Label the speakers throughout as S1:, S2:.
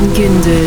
S1: Vildan Gündüz.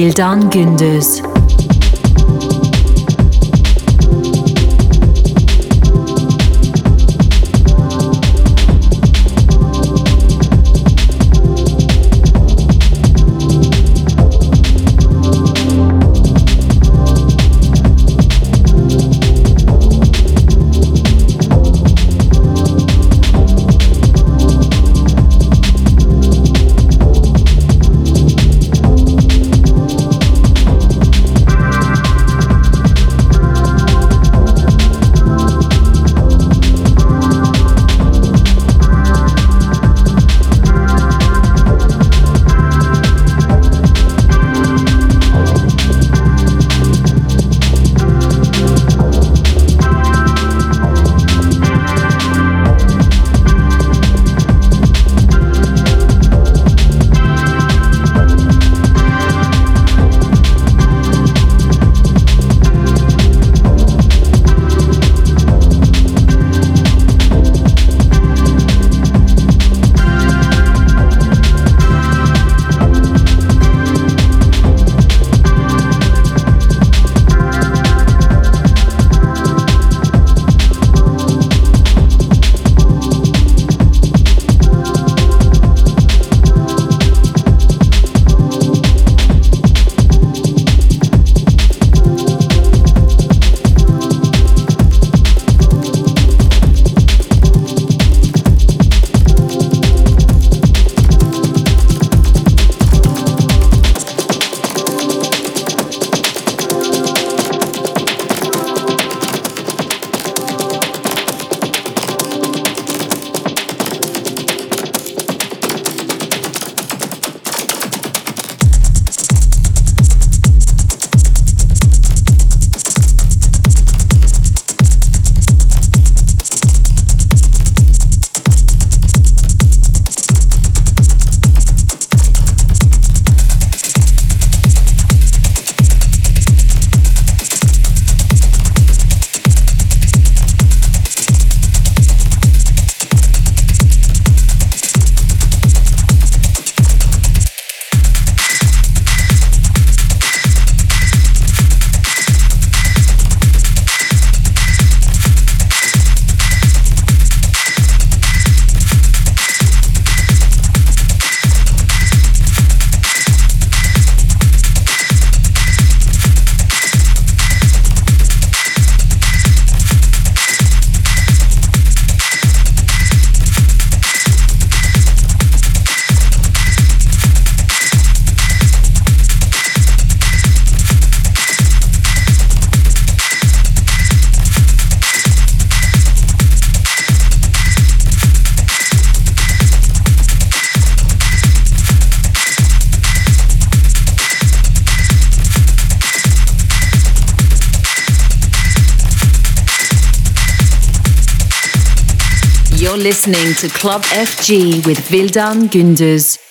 S1: Vildan Gündüz. Listening to Club FG with Vildan Gündüz.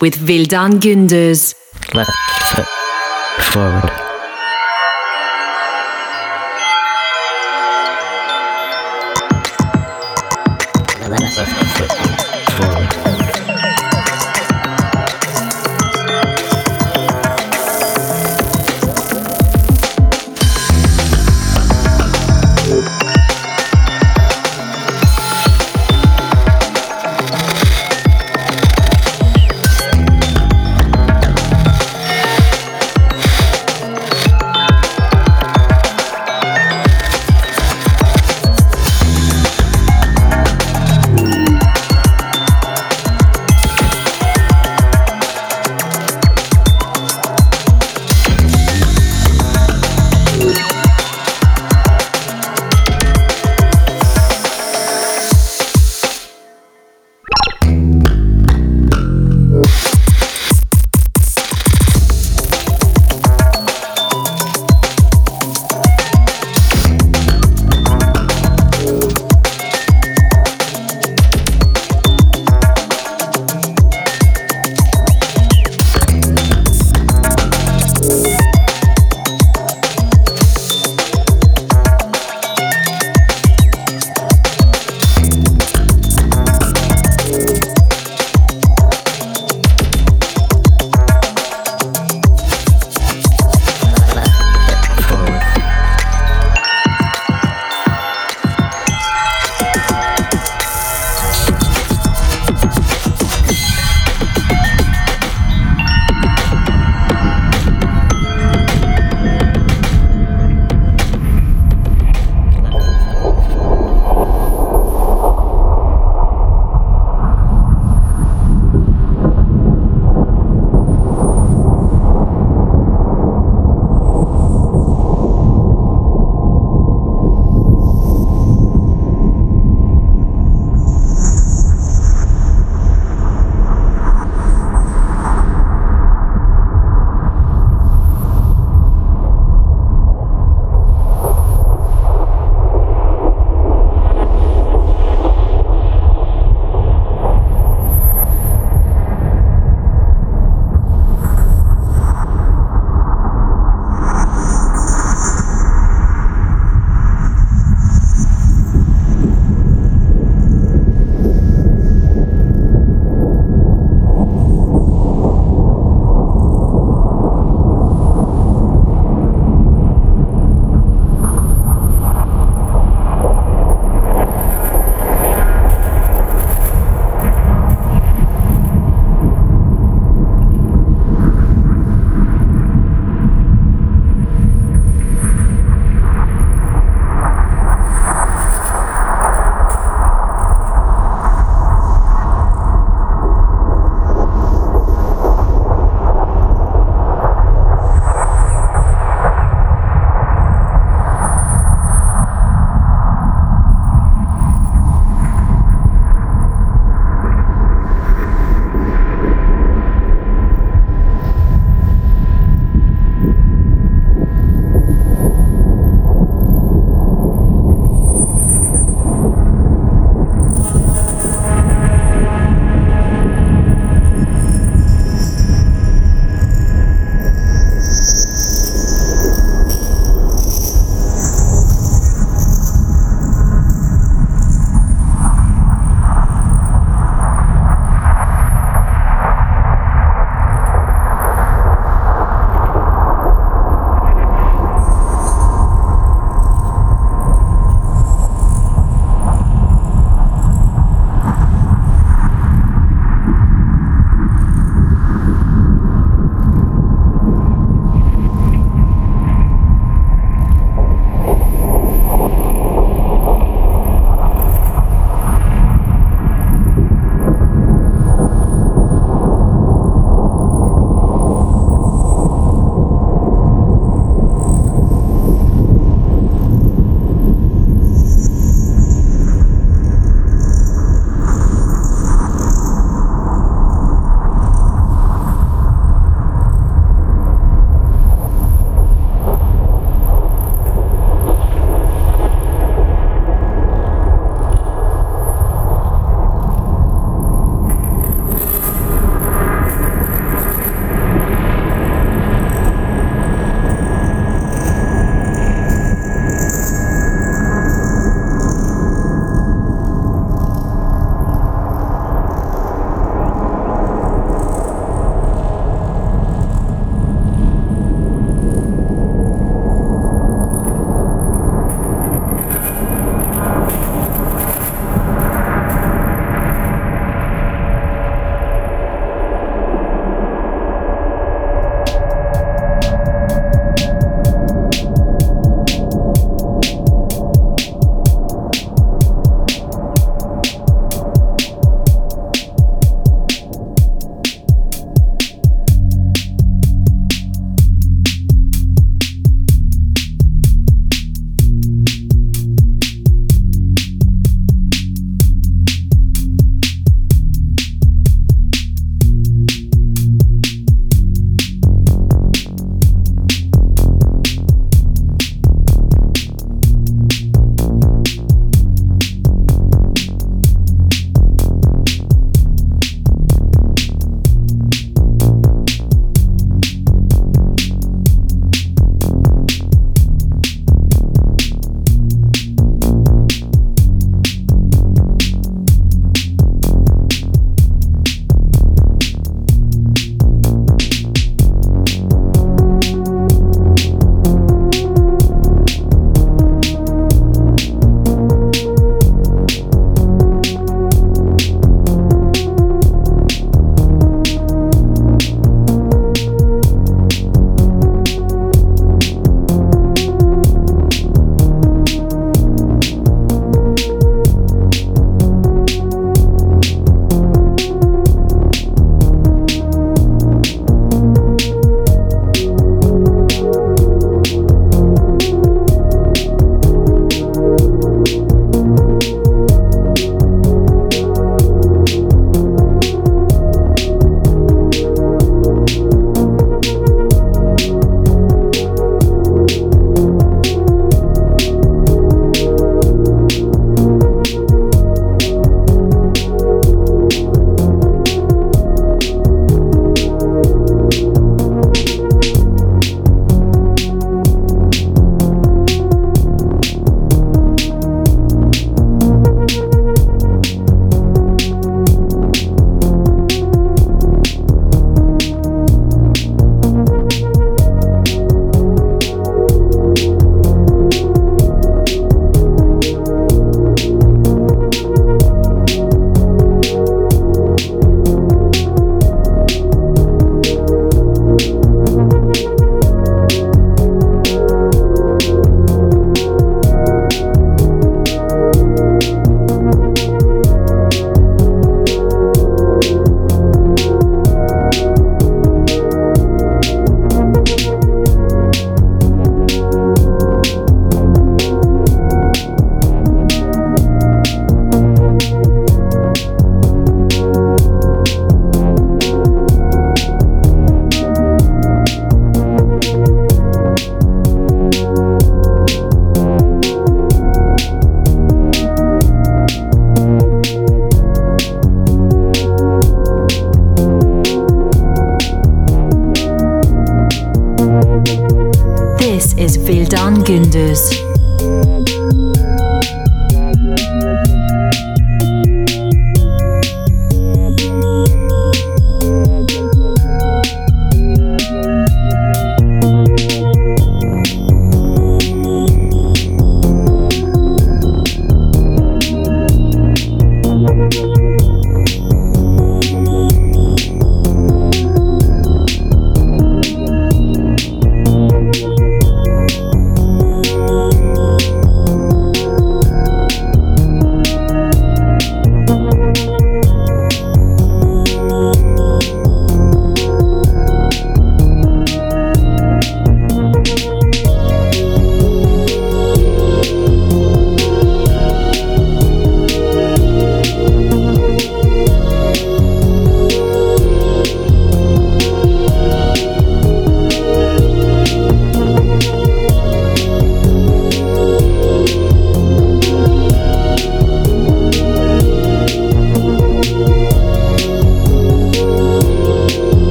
S2: With Vildan Gunders.